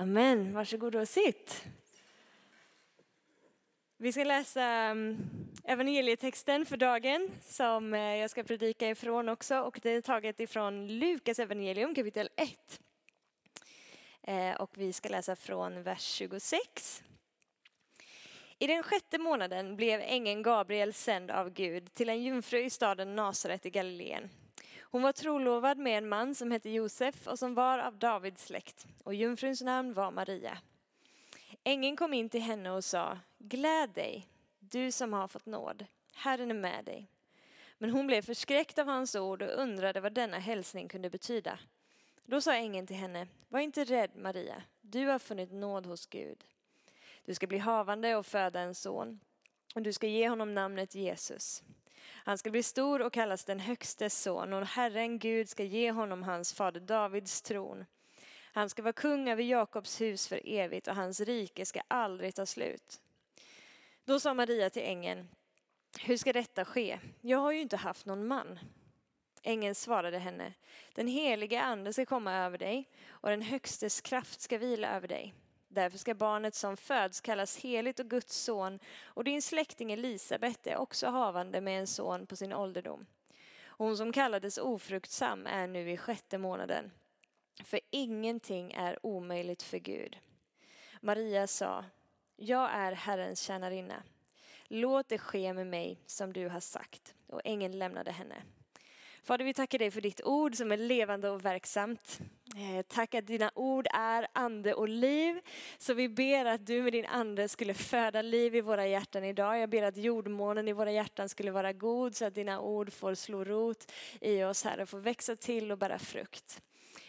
Amen. Varsågod och sitt. Vi ska läsa mm, evangelietexten för dagen som eh, jag ska predika ifrån också och det är taget ifrån Lukas evangelium kapitel 1. Eh, och vi ska läsa från vers 26. I den sjätte månaden blev ängeln Gabriel sänd av Gud till en jungfru i staden Nasaret i Galileen. Hon var trolovad med en man som hette Josef och som var av Davids släkt och jungfruns namn var Maria. Ängeln kom in till henne och sa, gläd dig, du som har fått nåd, Herren är med dig. Men hon blev förskräckt av hans ord och undrade vad denna hälsning kunde betyda. Då sa ängeln till henne, var inte rädd Maria, du har funnit nåd hos Gud. Du ska bli havande och föda en son och du ska ge honom namnet Jesus. Han ska bli stor och kallas den högstes son och Herren Gud ska ge honom hans fader Davids tron. Han ska vara kung över Jakobs hus för evigt och hans rike ska aldrig ta slut. Då sa Maria till ängeln, hur ska detta ske? Jag har ju inte haft någon man. Ängeln svarade henne, den helige ande ska komma över dig och den högstes kraft ska vila över dig. Därför ska barnet som föds kallas heligt och Guds son och din släkting Elisabet är också havande med en son på sin ålderdom. Hon som kallades ofruktsam är nu i sjätte månaden. För ingenting är omöjligt för Gud. Maria sa, jag är Herrens tjänarinna. Låt det ske med mig som du har sagt. Och ängeln lämnade henne. Fader, vi tackar dig för ditt ord som är levande och verksamt. Eh, tack att dina ord är ande och liv. Så vi ber att du med din ande skulle föda liv i våra hjärtan idag. Jag ber att jordmånen i våra hjärtan skulle vara god så att dina ord får slå rot i oss, Herre, får växa till och bära frukt.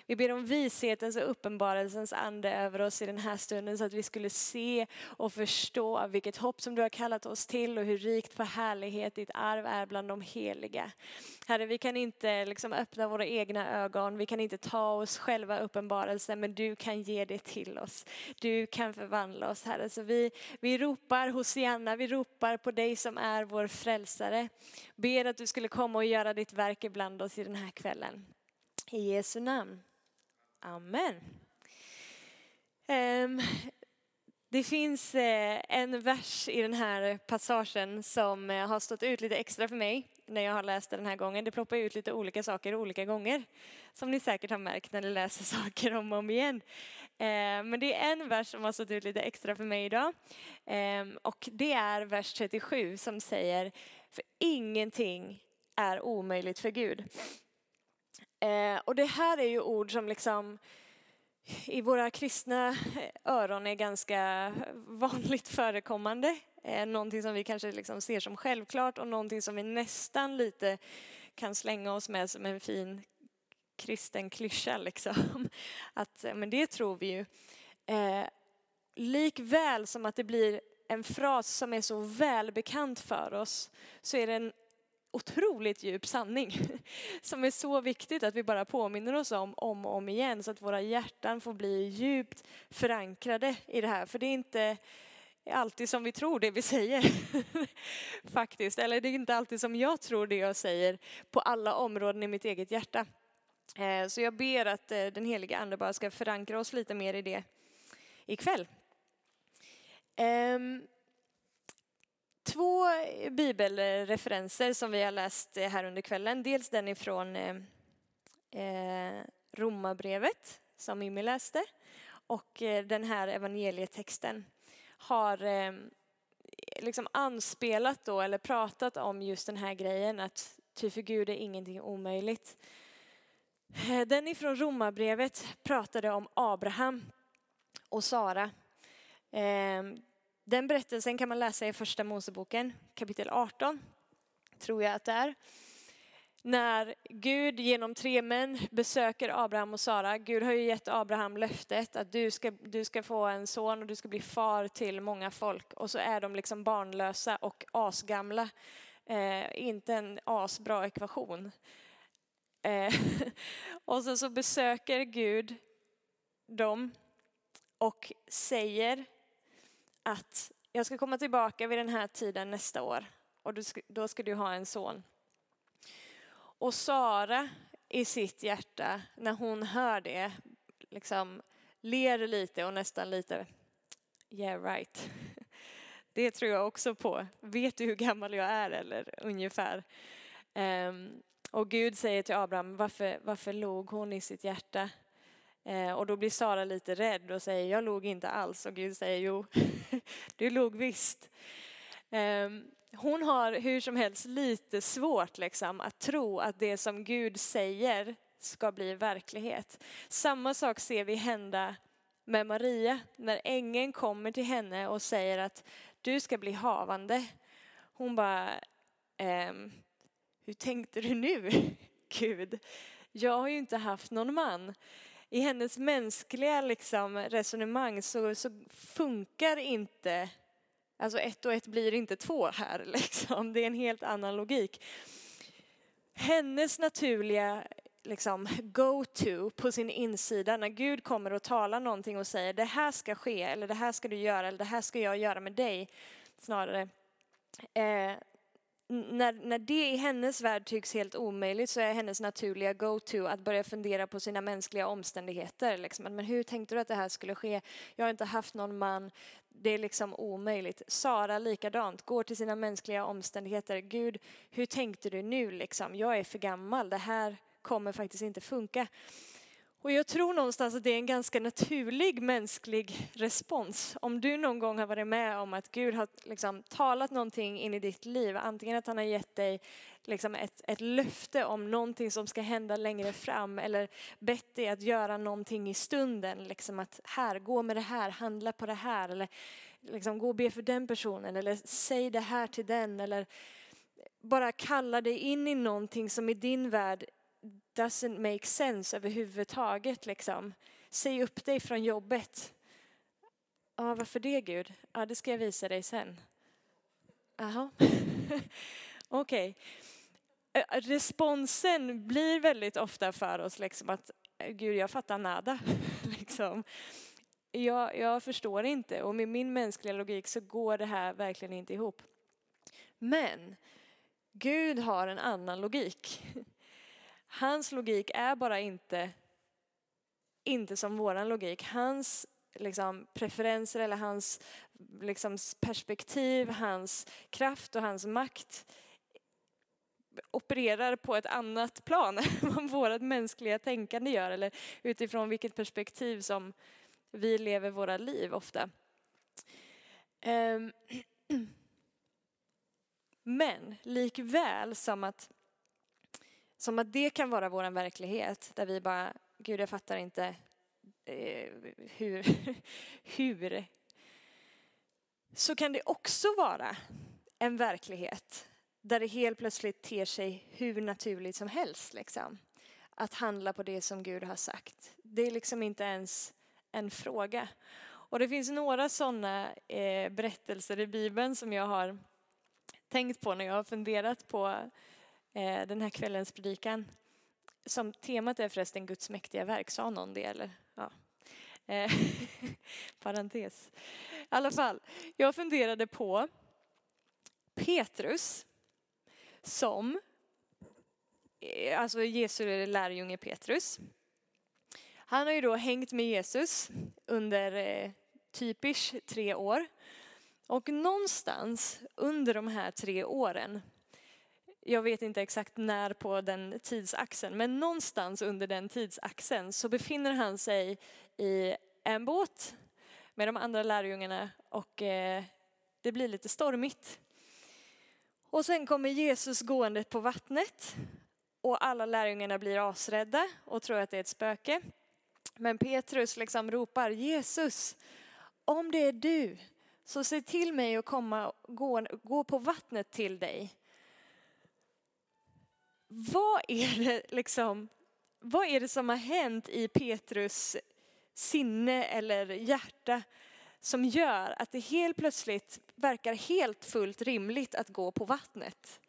Vi ber om vishetens och uppenbarelsens ande över oss i den här stunden så att vi skulle se och förstå vilket hopp som du har kallat oss till och hur rikt på härlighet ditt arv är bland de heliga. Herre, vi kan inte liksom öppna våra egna ögon, vi kan inte ta oss själva uppenbarelsen, men du kan ge det till oss. Du kan förvandla oss, Herre. Så vi, vi ropar Hosianna, vi ropar på dig som är vår frälsare. Ber att du skulle komma och göra ditt verk ibland oss i den här kvällen. I Jesu namn. Amen. Ehm, det finns eh, en vers i den här passagen som eh, har stått ut lite extra för mig när jag har läst den här gången. Det ploppar ut lite olika saker olika gånger, som ni säkert har märkt när ni läser saker om och om igen. Ehm, men det är en vers som har stått ut lite extra för mig idag. Ehm, och det är vers 37 som säger, för ingenting är omöjligt för Gud. Eh, och det här är ju ord som liksom i våra kristna öron är ganska vanligt förekommande. Eh, någonting som vi kanske liksom ser som självklart och någonting som vi nästan lite kan slänga oss med som en fin kristen klyscha. Liksom. Att, eh, men det tror vi ju. Eh, likväl som att det blir en fras som är så välbekant för oss så är det en otroligt djup sanning som är så viktigt att vi bara påminner oss om om och om igen så att våra hjärtan får bli djupt förankrade i det här. För det är inte alltid som vi tror det vi säger faktiskt. Eller det är inte alltid som jag tror det jag säger på alla områden i mitt eget hjärta. Eh, så jag ber att eh, den heliga ande bara ska förankra oss lite mer i det ikväll. Ehm, två bibelreferenser som vi har läst eh, här under kvällen. Dels den ifrån eh, eh Romarbrevet som Mimmi läste och eh, den här evangelietexten har eh, liksom anspelat då eller pratat om just den här grejen att ty för Gud är ingenting omöjligt. Den ifrån Romarbrevet pratade om Abraham och Sara. Den berättelsen kan man läsa i första Moseboken kapitel 18, tror jag att det är. När Gud genom tre män besöker Abraham och Sara. Gud har ju gett Abraham löftet att du ska, du ska få en son och du ska bli far till många folk. Och så är de liksom barnlösa och asgamla. Eh, inte en asbra ekvation. Eh, och sen så besöker Gud dem och säger att jag ska komma tillbaka vid den här tiden nästa år och då ska du ha en son. Och Sara i sitt hjärta, när hon hör det, liksom ler lite och nästan lite yeah right. Det tror jag också på. Vet du hur gammal jag är eller ungefär? Um, och Gud säger till Abraham, varför, varför låg hon i sitt hjärta? Eh, och då blir Sara lite rädd och säger, jag log inte alls. Och Gud säger, jo, du log visst. Ehm, hon har hur som helst lite svårt liksom, att tro att det som Gud säger ska bli verklighet. Samma sak ser vi hända med Maria när ängeln kommer till henne och säger att du ska bli havande. Hon bara, ehm, hur tänkte du nu Gud? Jag har ju inte haft någon man. I hennes mänskliga liksom, resonemang så, så funkar inte Alltså ett och ett blir inte två här, liksom. det är en helt annan logik. Hennes naturliga liksom, go-to på sin insida när Gud kommer och talar någonting och säger det här ska ske eller det här ska du göra eller det här ska jag göra med dig snarare. Eh, när, när det i hennes värld tycks helt omöjligt så är hennes naturliga go-to att börja fundera på sina mänskliga omständigheter. Liksom. Men hur tänkte du att det här skulle ske? Jag har inte haft någon man. Det är liksom omöjligt. Sara likadant, går till sina mänskliga omständigheter. Gud, hur tänkte du nu liksom? Jag är för gammal. Det här kommer faktiskt inte funka. Och jag tror någonstans att det är en ganska naturlig mänsklig respons. Om du någon gång har varit med om att Gud har liksom talat någonting in i ditt liv, antingen att han har gett dig liksom ett, ett löfte om någonting som ska hända längre fram eller bett dig att göra någonting i stunden. Liksom att här, gå med det här, handla på det här eller liksom, gå och be för den personen eller säg det här till den eller bara kalla dig in i någonting som i din värld doesn't make sense överhuvudtaget. Liksom. Säg upp dig från jobbet. Ja, varför det Gud? Ja, det ska jag visa dig sen. Jaha, okej. Okay. Responsen blir väldigt ofta för oss liksom att Gud, jag fattar nada. liksom. jag, jag förstår inte och med min mänskliga logik så går det här verkligen inte ihop. Men Gud har en annan logik. Hans logik är bara inte, inte som våran logik. Hans liksom, preferenser eller hans liksom, perspektiv, hans kraft och hans makt opererar på ett annat plan än vad vårt mänskliga tänkande gör eller utifrån vilket perspektiv som vi lever våra liv ofta. Ehm, men likväl som att som att det kan vara vår verklighet där vi bara, Gud jag fattar inte eh, hur, hur. Så kan det också vara en verklighet där det helt plötsligt ter sig hur naturligt som helst. Liksom. Att handla på det som Gud har sagt. Det är liksom inte ens en fråga. Och det finns några sådana eh, berättelser i Bibeln som jag har tänkt på när jag har funderat på Eh, den här kvällens predikan. Som temat är förresten Guds mäktiga verk, sa någon det eller? Ja. Eh, parentes. I alla fall, jag funderade på Petrus som, eh, alltså Jesu lärjunge Petrus. Han har ju då hängt med Jesus under eh, tre år. Och någonstans under de här tre åren jag vet inte exakt när på den tidsaxeln, men någonstans under den tidsaxeln så befinner han sig i en båt med de andra lärjungarna och eh, det blir lite stormigt. Och sen kommer Jesus gående på vattnet och alla lärjungarna blir asrädda och tror att det är ett spöke. Men Petrus liksom ropar Jesus, om det är du så se till mig att komma, gå, gå på vattnet till dig vad är det liksom, vad är det som har hänt i Petrus sinne eller hjärta som gör att det helt plötsligt verkar helt fullt rimligt att gå på vattnet?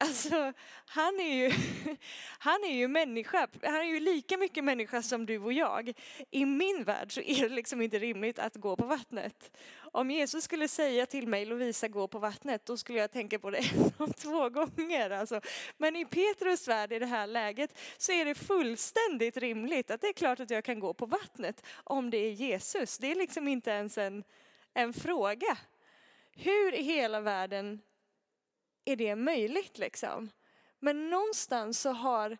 Alltså, han är, ju, han är ju människa, han är ju lika mycket människa som du och jag. I min värld så är det liksom inte rimligt att gå på vattnet. Om Jesus skulle säga till mig, Lovisa gå på vattnet, då skulle jag tänka på det en två gånger. Alltså. Men i Petrus värld i det här läget så är det fullständigt rimligt att det är klart att jag kan gå på vattnet om det är Jesus. Det är liksom inte ens en, en fråga. Hur i hela världen är det möjligt liksom? Men någonstans så har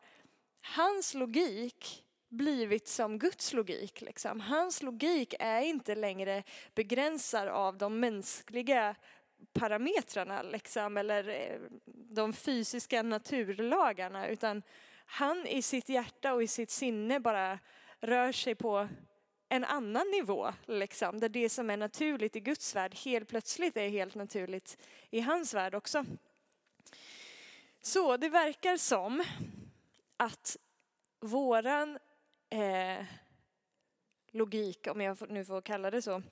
hans logik blivit som Guds logik. Liksom. Hans logik är inte längre begränsad av de mänskliga parametrarna liksom, eller eh, de fysiska naturlagarna utan han i sitt hjärta och i sitt sinne bara rör sig på en annan nivå, liksom, där det som är naturligt i Guds värld helt plötsligt är helt naturligt i hans värld också. Så det verkar som att våran eh, logik, om jag nu får kalla det så,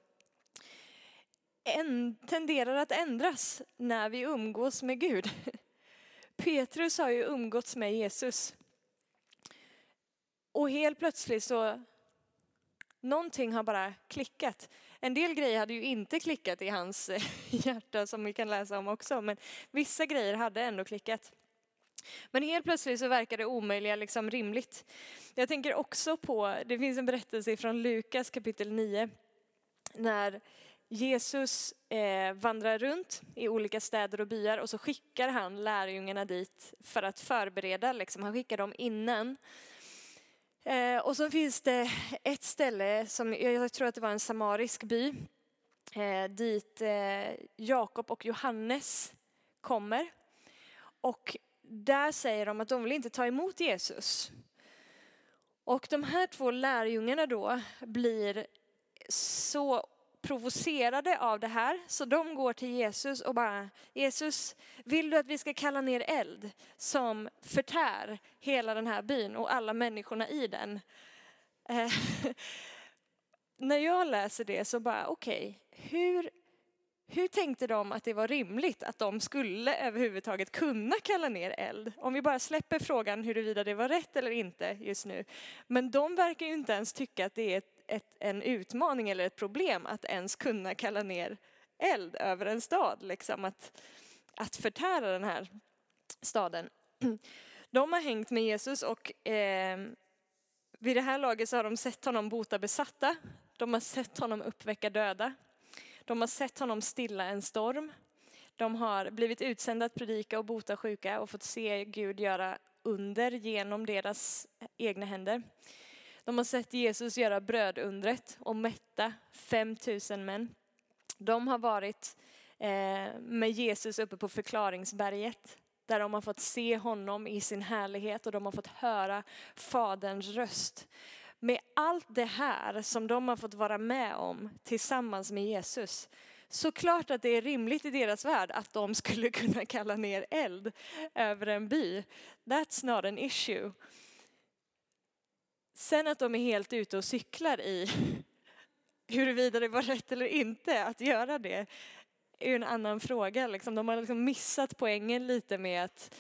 en, tenderar att ändras när vi umgås med Gud. Petrus har ju umgåtts med Jesus. Och helt plötsligt så, någonting har bara klickat. En del grejer hade ju inte klickat i hans hjärta som vi kan läsa om också, men vissa grejer hade ändå klickat. Men helt plötsligt så verkar det omöjliga liksom rimligt. Jag tänker också på, det finns en berättelse från Lukas kapitel 9, när Jesus eh, vandrar runt i olika städer och byar och så skickar han lärjungarna dit för att förbereda, liksom. han skickar dem innan. Eh, och så finns det ett ställe, som jag tror att det var en samarisk by, eh, dit eh, Jakob och Johannes kommer. Och där säger de att de vill inte ta emot Jesus. Och de här två lärjungarna då blir så provocerade av det här så de går till Jesus och bara Jesus, vill du att vi ska kalla ner eld som förtär hela den här byn och alla människorna i den? Eh, när jag läser det så bara okej, okay, hur hur tänkte de att det var rimligt att de skulle överhuvudtaget kunna kalla ner eld? Om vi bara släpper frågan huruvida det var rätt eller inte just nu. Men de verkar ju inte ens tycka att det är ett, ett, en utmaning eller ett problem att ens kunna kalla ner eld över en stad. Liksom att, att förtära den här staden. De har hängt med Jesus och eh, vid det här laget så har de sett honom bota besatta. De har sett honom uppväcka döda. De har sett honom stilla en storm. De har blivit utsända att predika och bota sjuka och fått se Gud göra under genom deras egna händer. De har sett Jesus göra brödundret och mätta 5000 män. De har varit eh, med Jesus uppe på förklaringsberget där de har fått se honom i sin härlighet och de har fått höra Faderns röst med allt det här som de har fått vara med om tillsammans med Jesus, så klart att det är rimligt i deras värld att de skulle kunna kalla ner eld över en by. That's not an issue. Sen att de är helt ute och cyklar i huruvida det var rätt eller inte att göra det är en annan fråga. Liksom, de har liksom missat poängen lite med att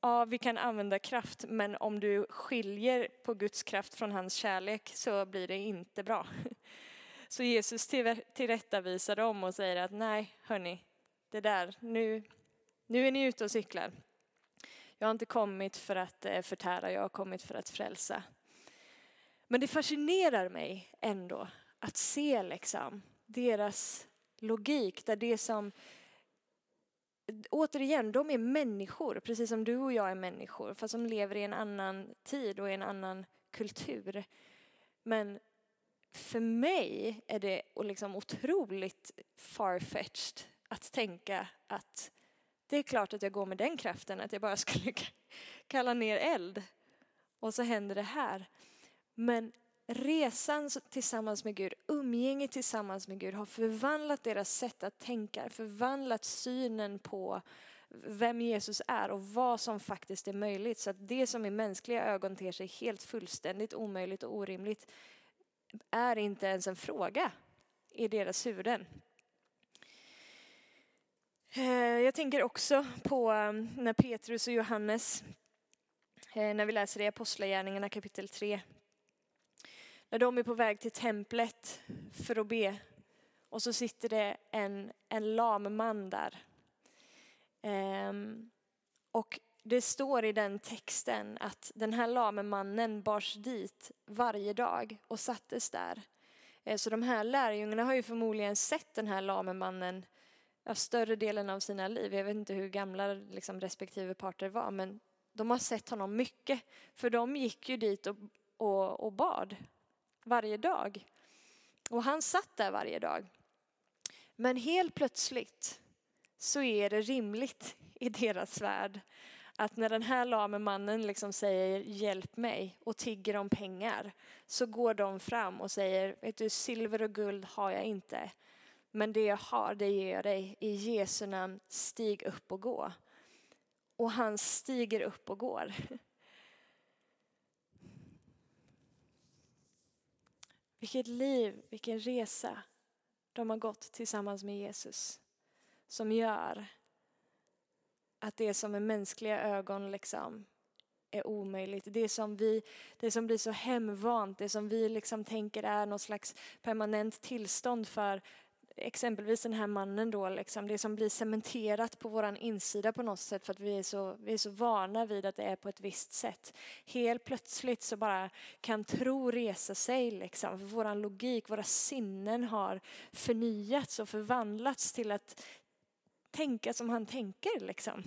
ja, vi kan använda kraft, men om du skiljer på Guds kraft från hans kärlek så blir det inte bra. Så Jesus tillrättavisar dem och säger att nej, hörni, det där, nu, nu är ni ute och cyklar. Jag har inte kommit för att eh, förtära, jag har kommit för att frälsa. Men det fascinerar mig ändå att se liksom deras logik, där det som återigen, de är människor, precis som du och jag är människor, fast de lever i en annan tid och i en annan kultur. Men för mig är det liksom otroligt farfetched att tänka att det är klart att jag går med den kraften, att jag bara skulle kalla ner eld och så händer det här. Men resan tillsammans med Gud, umgänget tillsammans med Gud har förvandlat deras sätt att tänka, förvandlat synen på vem Jesus är och vad som faktiskt är möjligt. Så att det som i mänskliga ögon ter sig helt fullständigt omöjligt och orimligt är inte ens en fråga i deras huvuden. Eh, jag tänker också på um, när Petrus och Johannes, eh, när vi läser i Apostlagärningarna kapitel 3, när de är på väg till templet för att be och så sitter det en, en lam man där. Ehm, och det står i den texten att den här lame mannen bars dit varje dag och sattes där. Eh, så de här lärjungarna har ju förmodligen sett den här lame mannen större delen av sina liv. Jag vet inte hur gamla liksom, respektive parter var, men de har sett honom mycket. För de gick ju dit och, och, och bad varje dag. Och han satt där varje dag. Men helt plötsligt så är det rimligt i deras värld att när den här lame mannen liksom säger hjälp mig och tigger om pengar så går de fram och säger vet du silver och guld har jag inte men det jag har, det ger jag dig. I Jesu namn, stig upp och gå. Och han stiger upp och går. Vilket liv, vilken resa de har gått tillsammans med Jesus. Som gör att det som med mänskliga ögon liksom är omöjligt. Det som, vi, det som blir så hemvant, det som vi liksom tänker är någon slags permanent tillstånd för exempelvis den här mannen då, liksom, det som blir cementerat på våran insida på något sätt för att vi är, så, vi är så vana vid att det är på ett visst sätt. Helt plötsligt så bara kan tro resa sig liksom, för våran logik, våra sinnen har förnyats och förvandlats till att tänka som han tänker liksom.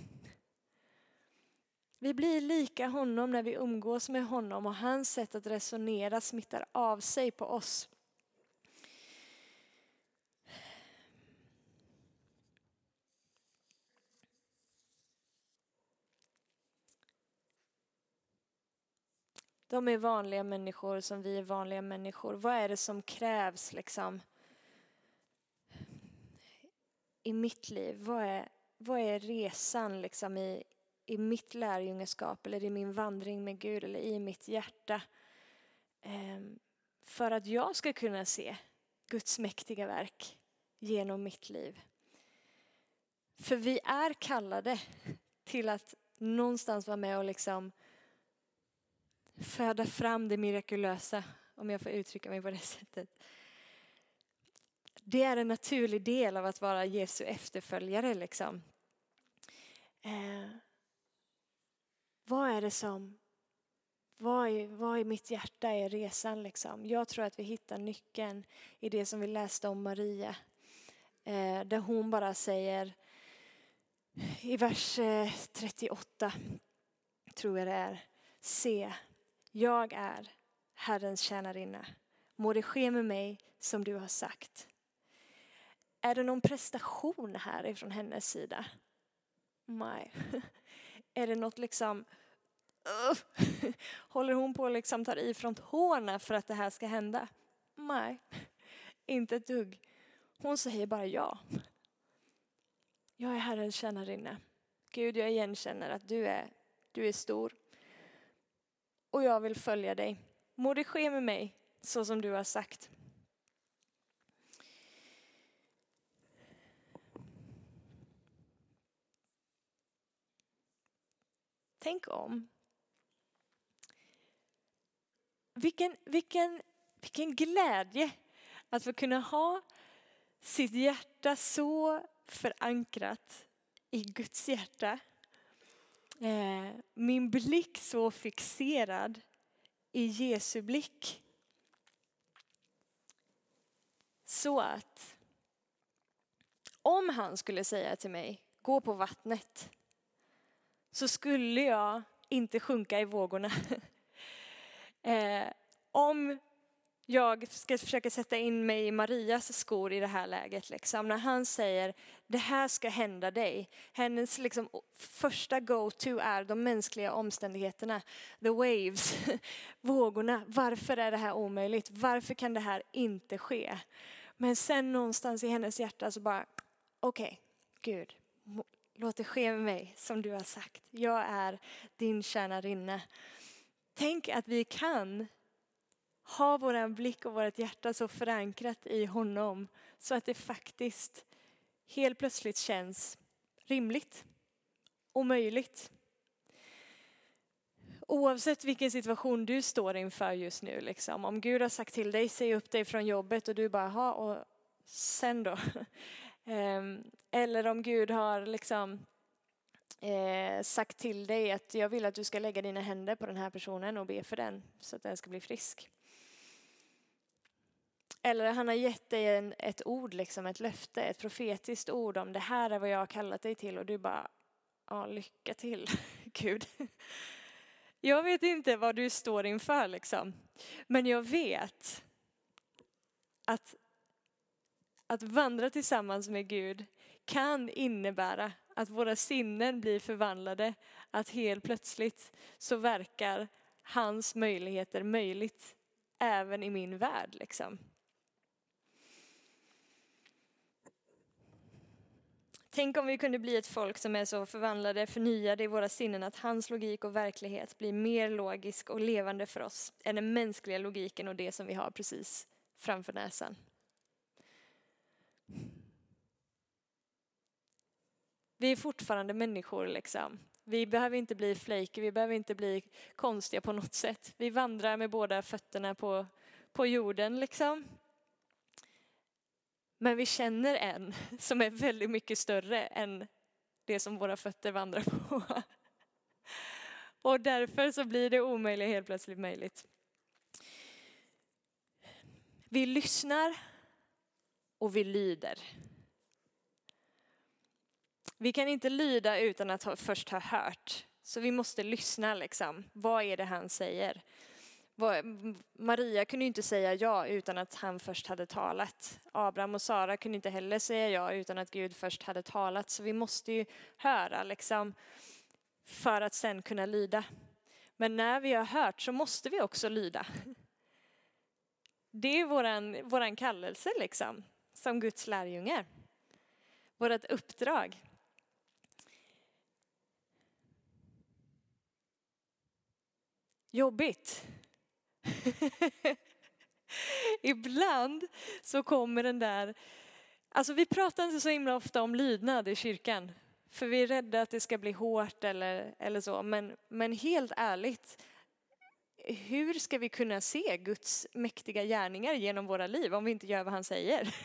Vi blir lika honom när vi umgås med honom och hans sätt att resonera smittar av sig på oss. De är vanliga människor som vi är vanliga människor. Vad är det som krävs liksom i mitt liv? Vad är, vad är resan liksom i, i mitt lärjungaskap eller i min vandring med Gud eller i mitt hjärta? Ehm, för att jag ska kunna se Guds mäktiga verk genom mitt liv. För vi är kallade till att någonstans vara med och liksom föda fram det mirakulösa, om jag får uttrycka mig på det sättet. Det är en naturlig del av att vara Jesu efterföljare. Liksom. Eh, vad är det som, vad i, vad i mitt hjärta är resan liksom? Jag tror att vi hittar nyckeln i det som vi läste om Maria. Eh, där hon bara säger i vers eh, 38, tror jag det är, se jag är Herrens tjänarinna. Må det ske med mig som du har sagt. Är det någon prestation här ifrån hennes sida? Nej. Är det något liksom uh, Håller hon på att liksom tar i från tårna för att det här ska hända? Nej, inte ett dugg. Hon säger bara ja. Jag är Herrens tjänarinna. Gud, jag igenkänner att du är, du är stor och jag vill följa dig. Må det ske med mig så som du har sagt. Tänk om. Vilken, vilken, vilken glädje att få kunna ha sitt hjärta så förankrat i Guds hjärta Eh, min blick så fixerad i Jesu blick. Så att om han skulle säga till mig, gå på vattnet, så skulle jag inte sjunka i vågorna. eh, om jag ska försöka sätta in mig i Marias skor i det här läget. Liksom. När han säger det här ska hända dig. Hennes liksom, första go-to är de mänskliga omständigheterna. The waves, vågorna. Varför är det här omöjligt? Varför kan det här inte ske? Men sen någonstans i hennes hjärta så bara, okej, okay, Gud, låt det ske med mig som du har sagt. Jag är din tjänarinna. Tänk att vi kan ha vår blick och vårt hjärta så förankrat i honom så att det faktiskt helt plötsligt känns rimligt och möjligt. Oavsett vilken situation du står inför just nu, liksom. om Gud har sagt till dig, säg upp dig från jobbet och du bara, ha och sen då? Ehm, eller om Gud har liksom eh, sagt till dig att jag vill att du ska lägga dina händer på den här personen och be för den så att den ska bli frisk. Eller han har gett dig en, ett ord, liksom, ett löfte, ett profetiskt ord om det här är vad jag har kallat dig till och du bara, ja lycka till Gud. Jag vet inte vad du står inför liksom. Men jag vet att, att vandra tillsammans med Gud kan innebära att våra sinnen blir förvandlade. Att helt plötsligt så verkar hans möjligheter möjligt även i min värld. Liksom. Tänk om vi kunde bli ett folk som är så förvandlade, förnyade i våra sinnen att hans logik och verklighet blir mer logisk och levande för oss än den mänskliga logiken och det som vi har precis framför näsan. Vi är fortfarande människor liksom. Vi behöver inte bli flaky, vi behöver inte bli konstiga på något sätt. Vi vandrar med båda fötterna på, på jorden liksom. Men vi känner en som är väldigt mycket större än det som våra fötter vandrar på. Och därför så blir det omöjliga helt plötsligt möjligt. Vi lyssnar och vi lyder. Vi kan inte lyda utan att ha, först ha hört. Så vi måste lyssna liksom. Vad är det han säger? Maria kunde inte säga ja utan att han först hade talat. Abraham och Sara kunde inte heller säga ja utan att Gud först hade talat. Så vi måste ju höra liksom för att sen kunna lyda. Men när vi har hört så måste vi också lyda. Det är våran, våran kallelse liksom, som Guds lärjungar. Vårt uppdrag. Jobbigt. Ibland så kommer den där, alltså vi pratar inte så himla ofta om lydnad i kyrkan. För vi är rädda att det ska bli hårt eller, eller så. Men, men helt ärligt, hur ska vi kunna se Guds mäktiga gärningar genom våra liv om vi inte gör vad han säger?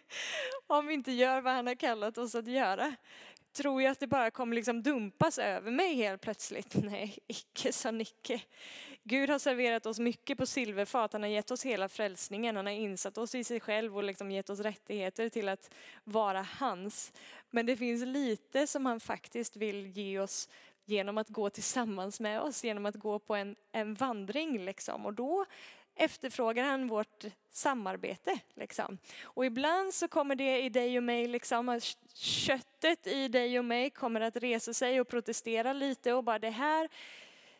om vi inte gör vad han har kallat oss att göra? Tror jag att det bara kommer liksom dumpas över mig helt plötsligt? Nej, icke sa Nicke. Gud har serverat oss mycket på silverfat. Han har gett oss hela frälsningen. Han har insatt oss i sig själv och liksom gett oss rättigheter till att vara hans. Men det finns lite som han faktiskt vill ge oss genom att gå tillsammans med oss, genom att gå på en, en vandring. Liksom. Och då efterfrågar han vårt samarbete. Liksom. Och ibland så kommer det i dig och mig, liksom, köttet i dig och mig kommer att resa sig och protestera lite och bara det här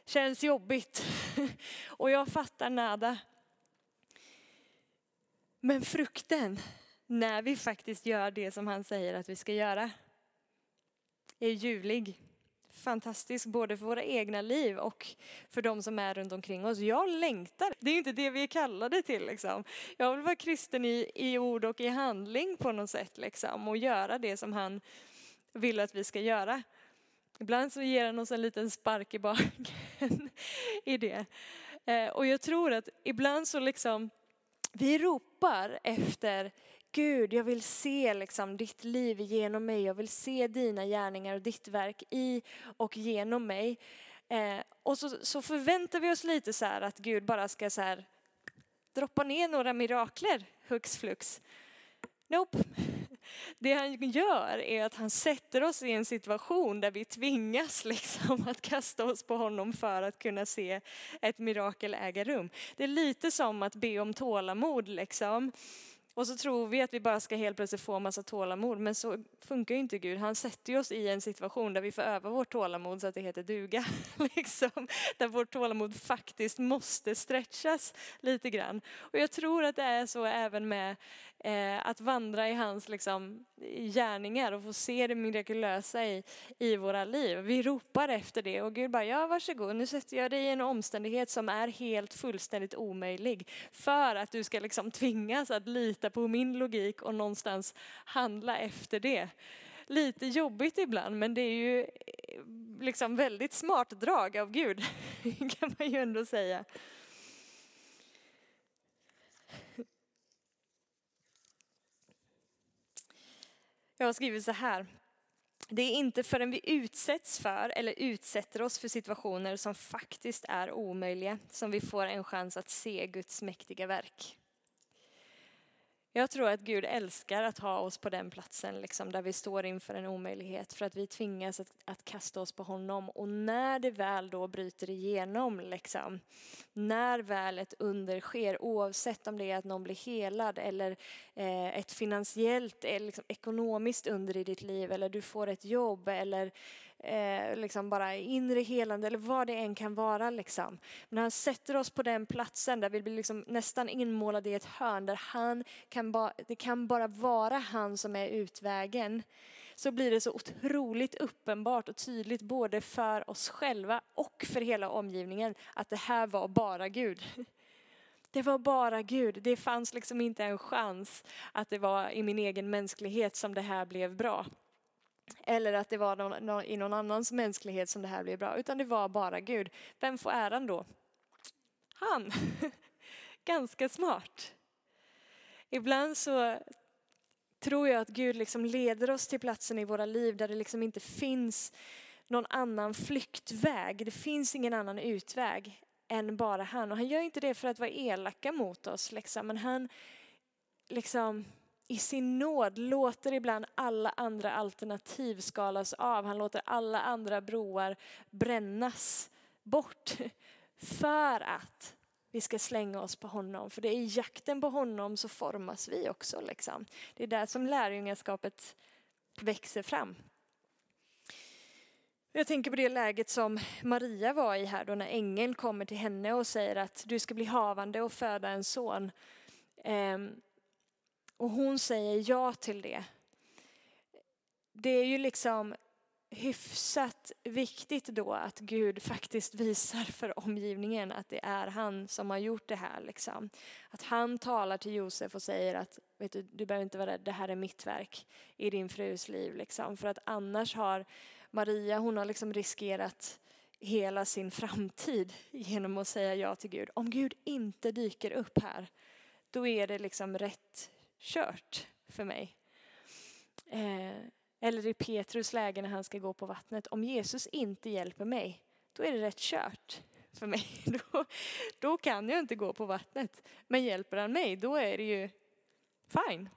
känns jobbigt. och jag fattar nada. Men frukten, när vi faktiskt gör det som han säger att vi ska göra, är ljuvlig fantastisk både för våra egna liv och för de som är runt omkring oss. Jag längtar. Det är inte det vi är kallade till. Liksom. Jag vill vara kristen i, i ord och i handling på något sätt liksom, och göra det som han vill att vi ska göra. Ibland så ger han oss en liten spark i baken i det. Eh, och jag tror att ibland så liksom, vi ropar efter Gud, jag vill se liksom ditt liv genom mig. Jag vill se dina gärningar och ditt verk i och genom mig. Eh, och så, så, förväntar vi oss lite så här att Gud bara ska så här droppa ner några mirakler hux flux. Nope. Det han gör är att han sätter oss i en situation där vi tvingas liksom att kasta oss på honom för att kunna se ett mirakel äga rum. Det är lite som att be om tålamod liksom. Och så tror vi att vi bara ska helt plötsligt få massa tålamod, men så funkar ju inte Gud. Han sätter oss i en situation där vi får öva vårt tålamod så att det heter duga. liksom. Där vårt tålamod faktiskt måste stretchas lite grann. Och jag tror att det är så även med eh, att vandra i hans liksom, gärningar och få se det mirakulösa i, i våra liv. Vi ropar efter det och Gud bara, ja varsågod, nu sätter jag dig i en omständighet som är helt fullständigt omöjlig för att du ska liksom tvingas att lita på min logik och någonstans handla efter det. lite jobbigt ibland, men det är ju eh, liksom väldigt smart drag av Gud, kan man ju ändå säga. Jag har skrivit så här. Det är inte förrän vi utsätts för eller utsätter oss för situationer som faktiskt är omöjliga som vi får en chans att se Guds mäktiga verk. Jag tror att Gud älskar att ha oss på den platsen liksom, där vi står inför en omöjlighet för att vi tvingas att, att kasta oss på honom. Och när det väl då bryter igenom, liksom, när väl ett under sker, oavsett om det är att någon blir helad eller eh, ett finansiellt eller liksom, ekonomiskt under i ditt liv eller du får ett jobb eller eh, liksom bara inre helande eller vad det än kan vara. Liksom. Men han sätter oss på den platsen där vi blir liksom nästan inmålade i ett hörn där han kan ba, det kan bara vara han som är utvägen. Så blir det så otroligt uppenbart och tydligt både för oss själva och för hela omgivningen att det här var bara Gud. Det var bara Gud. Det fanns liksom inte en chans att det var i min egen mänsklighet som det här blev bra. Eller att det var någon, någon, i någon annans mänsklighet som det här blev bra, utan det var bara Gud. Vem får äran då? Han. Ganska smart. Ibland så tror jag att Gud liksom leder oss till platsen i våra liv där det liksom inte finns någon annan flyktväg. Det finns ingen annan utväg än bara han. Och han gör inte det för att vara elaka mot oss, liksom. men han liksom i sin nåd låter ibland alla andra alternativ skalas av. Han låter alla andra broar brännas bort för att vi ska slänga oss på honom. För det är i jakten på honom så formas vi också. Liksom. Det är där som lärjungaskapet växer fram. Jag tänker på det läget som Maria var i här då när ängeln kommer till henne och säger att du ska bli havande och föda en son. Ehm, och hon säger ja till det. Det är ju liksom hyfsat viktigt då att Gud faktiskt visar för omgivningen att det är han som har gjort det här. Liksom. Att han talar till Josef och säger att vet du, du behöver inte vara rädd, det här är mitt verk i din frus liv. Liksom. För att annars har Maria, hon har liksom riskerat hela sin framtid genom att säga ja till Gud. Om Gud inte dyker upp här, då är det liksom rätt kört för mig. Eh, eller i Petrus läge när han ska gå på vattnet. Om Jesus inte hjälper mig, då är det rätt kört för mig. Då, då kan jag inte gå på vattnet. Men hjälper han mig, då är det ju fine.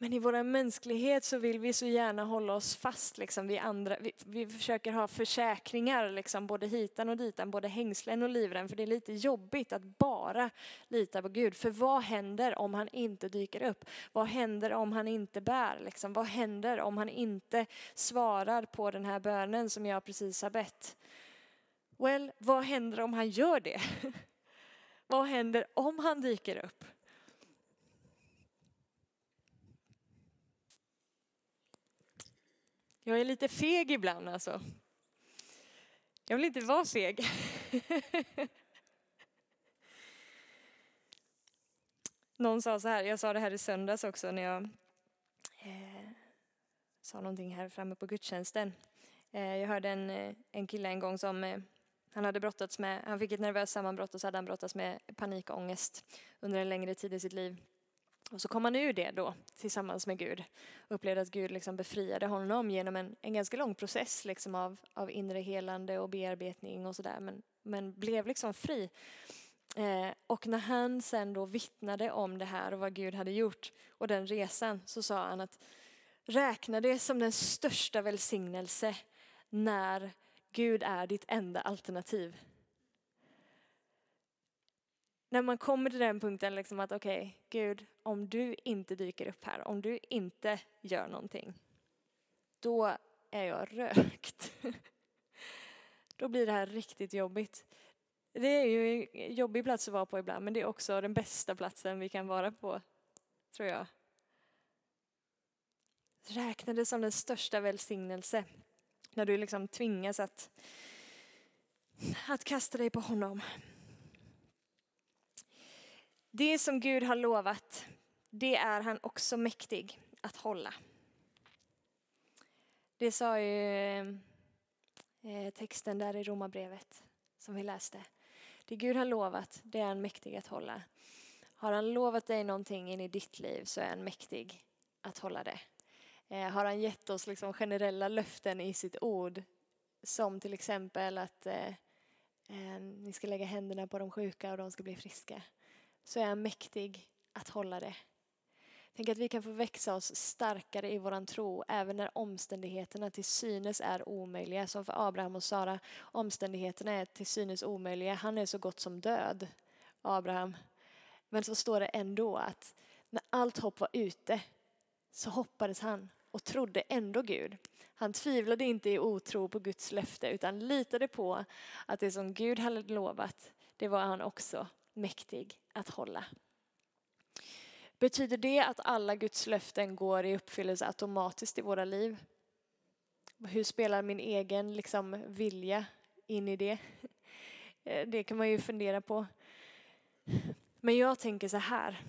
Men i vår mänsklighet så vill vi så gärna hålla oss fast liksom vid andra. Vi, vi försöker ha försäkringar liksom både hitan och ditan, både hängslen och livrem. För det är lite jobbigt att bara lita på Gud. För vad händer om han inte dyker upp? Vad händer om han inte bär? Liksom? Vad händer om han inte svarar på den här bönen som jag precis har bett? Well, vad händer om han gör det? vad händer om han dyker upp? Jag är lite feg ibland alltså. Jag vill inte vara feg. Någon sa så här, jag sa det här i söndags också när jag eh, sa någonting här framme på gudstjänsten. Eh, jag hörde en, eh, en kille en gång som eh, han hade brottats med, han fick ett nervöst sammanbrott och så hade han brottats med panikångest under en längre tid i sitt liv. Och så kom han ur det då tillsammans med Gud och upplevde att Gud liksom befriade honom genom en, en ganska lång process liksom av, av inre helande och bearbetning och sådär men, men blev liksom fri. Eh, och när han sen då vittnade om det här och vad Gud hade gjort och den resan så sa han att räkna det som den största välsignelse när Gud är ditt enda alternativ när man kommer till den punkten liksom att okej, okay, Gud, om du inte dyker upp här, om du inte gör någonting, då är jag rökt. då blir det här riktigt jobbigt. Det är ju en jobbig plats att vara på ibland, men det är också den bästa platsen vi kan vara på, tror jag. Räkna det som den största välsignelse när du liksom tvingas att, att kasta dig på honom. Det som Gud har lovat, det är han också mäktig att hålla. Det sa ju eh, texten där i Romarbrevet som vi läste. Det Gud har lovat, det är han mäktig att hålla. Har han lovat dig någonting in i ditt liv så är han mäktig att hålla det. Eh, har han gett oss liksom generella löften i sitt ord, som till exempel att eh, eh ni ska lägga händerna på de sjuka och de ska bli friska, så är han mäktig att hålla det. Tänk att vi kan få växa oss starkare i våran tro även när omständigheterna till synes är omöjliga. Som för Abraham och Sara, omständigheterna är till synes omöjliga. Han är så gott som död, Abraham. Men så står det ändå att när allt hopp var ute så hoppades han och trodde ändå Gud. Han tvivlade inte i otro på Guds löfte utan litade på att det som Gud hade lovat, det var han också mäktig att hålla. Betyder det att alla Guds löften går i uppfyllelse automatiskt i våra liv? Hur spelar min egen liksom, vilja in i det? Eh, det kan man ju fundera på. Men jag tänker så här.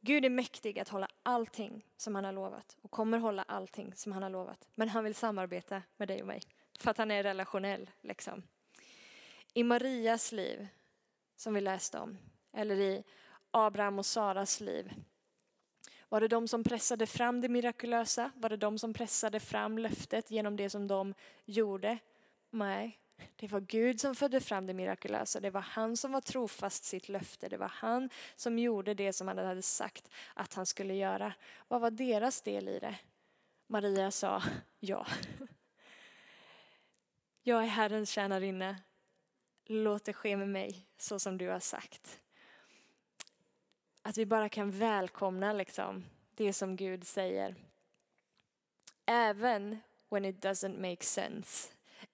Gud är mäktig att hålla allting som han har lovat och kommer hålla allting som han har lovat. Men han vill samarbeta med dig och mig för att han är relationell. Liksom. I Marias liv, som vi läste om, eller i Abraham och Saras liv? Var det de som pressade fram det mirakulösa? Var det de som pressade fram löftet genom det som de gjorde? Nej, det var Gud som födde fram det mirakulösa. Det var han som var trofast sitt löfte. Det var han som gjorde det som han hade sagt att han skulle göra. Vad var deras del i det? Maria sa ja. Jag är Herrens tjänarinna. Låt det ske med mig så som du har sagt. Att vi bara kan välkomna liksom, det som Gud säger. Även when it doesn't make sense.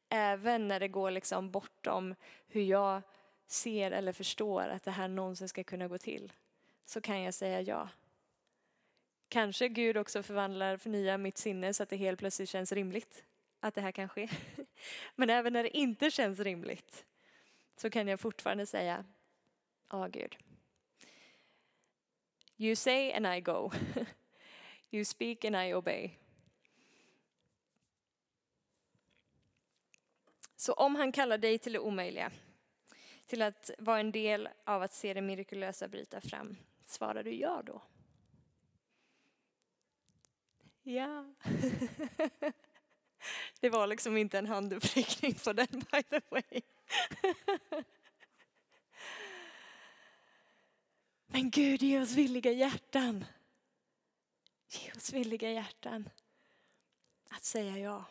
Även när det går liksom bortom hur jag ser eller förstår att det här någonsin ska kunna gå till. Så kan jag säga ja. Kanske Gud också förvandlar, förnyar mitt sinne så att det helt plötsligt känns rimligt att det här kan ske. Men även när det inte känns rimligt så kan jag fortfarande säga ja Gud. You say and I go. you speak and I obey. Så om han kallar dig till det omöjliga, till att vara en del av att se det mirakulösa bryta fram, svarar du ja då? Ja. Det var liksom inte en handuppräckning på den by the way. Men Gud, ge oss villiga hjärtan. Ge oss villiga hjärtan att säga ja.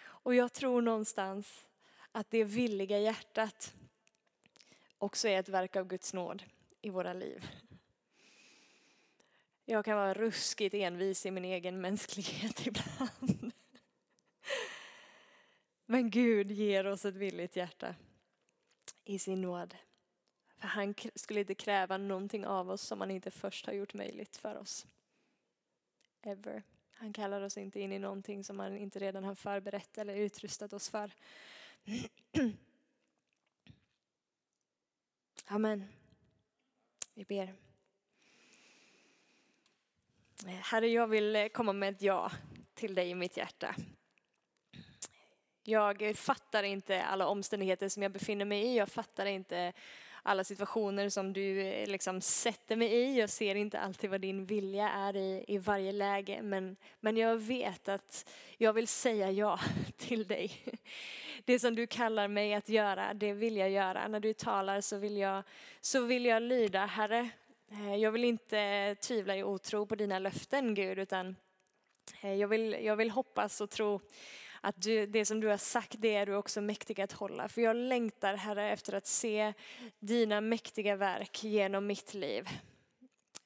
Och jag tror någonstans att det villiga hjärtat också är ett verk av Guds nåd i våra liv. Jag kan vara ruskigt envis i min egen mänsklighet ibland. Men Gud ger oss ett villigt hjärta i sin nåd. För han skulle inte kräva någonting av oss som han inte först har gjort möjligt för oss. Ever. Han kallar oss inte in i någonting som han inte redan har förberett eller utrustat oss för. Amen. Vi ber. Eh, Herre, jag vill eh, komma med ett ja till dig i mitt hjärta. Jag fattar inte alla omständigheter som jag befinner mig i. Jag fattar inte alla situationer som du eh, liksom sätter mig i. Jag ser inte alltid vad din vilja är i, i varje läge, men, men jag vet att jag vill säga ja till dig. Det som du kallar mig att göra, det vill jag göra. När du talar så vill jag, så vill jag lyda, Herre. Eh, jag vill inte tvivla i otro på dina löften, Gud, utan eh, jag vill, jag vill hoppas och tro att du, det som du har sagt, det är du också mäktig att hålla. För jag längtar, Herre, efter att se dina mäktiga verk genom mitt liv.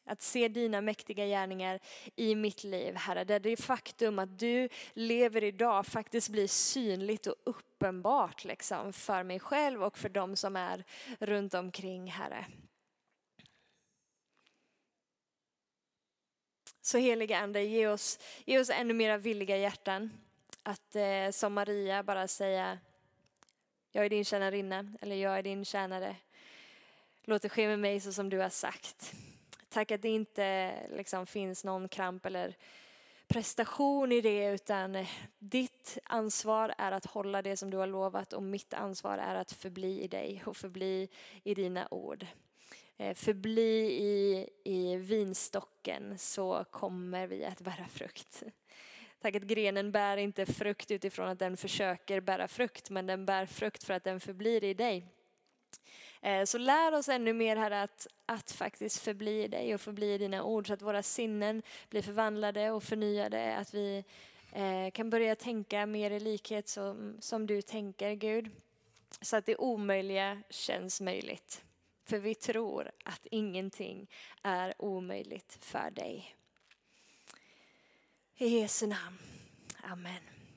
Att se dina mäktiga gärningar i mitt liv, Herre. Där det faktum att du lever idag faktiskt blir synligt och uppenbart liksom, för mig själv och för de som är runt omkring, Herre. Så heliga Ande, ge oss, ge oss ännu mera villiga hjärtan. Att eh, som Maria bara säga, jag är din tjänarinna eller jag är din tjänare. Låt det ske med mig så som du har sagt. Tack att det inte liksom finns någon kramp eller prestation i det utan eh, ditt ansvar är att hålla det som du har lovat och mitt ansvar är att förbli i dig och förbli i dina ord. Eh, förbli i, i vinstocken så kommer vi att bära frukt. Tack att grenen bär inte frukt utifrån att den försöker bära frukt men den bär frukt för att den förblir i dig. Eh, så lär oss ännu mer här att, att faktiskt förbli i dig och förbli i dina ord så att våra sinnen blir förvandlade och förnyade. Att vi eh, kan börja tänka mer i likhet som, som du tänker Gud. Så att det omöjliga känns möjligt. För vi tror att ingenting är omöjligt för dig. I Jesu namn. Amen.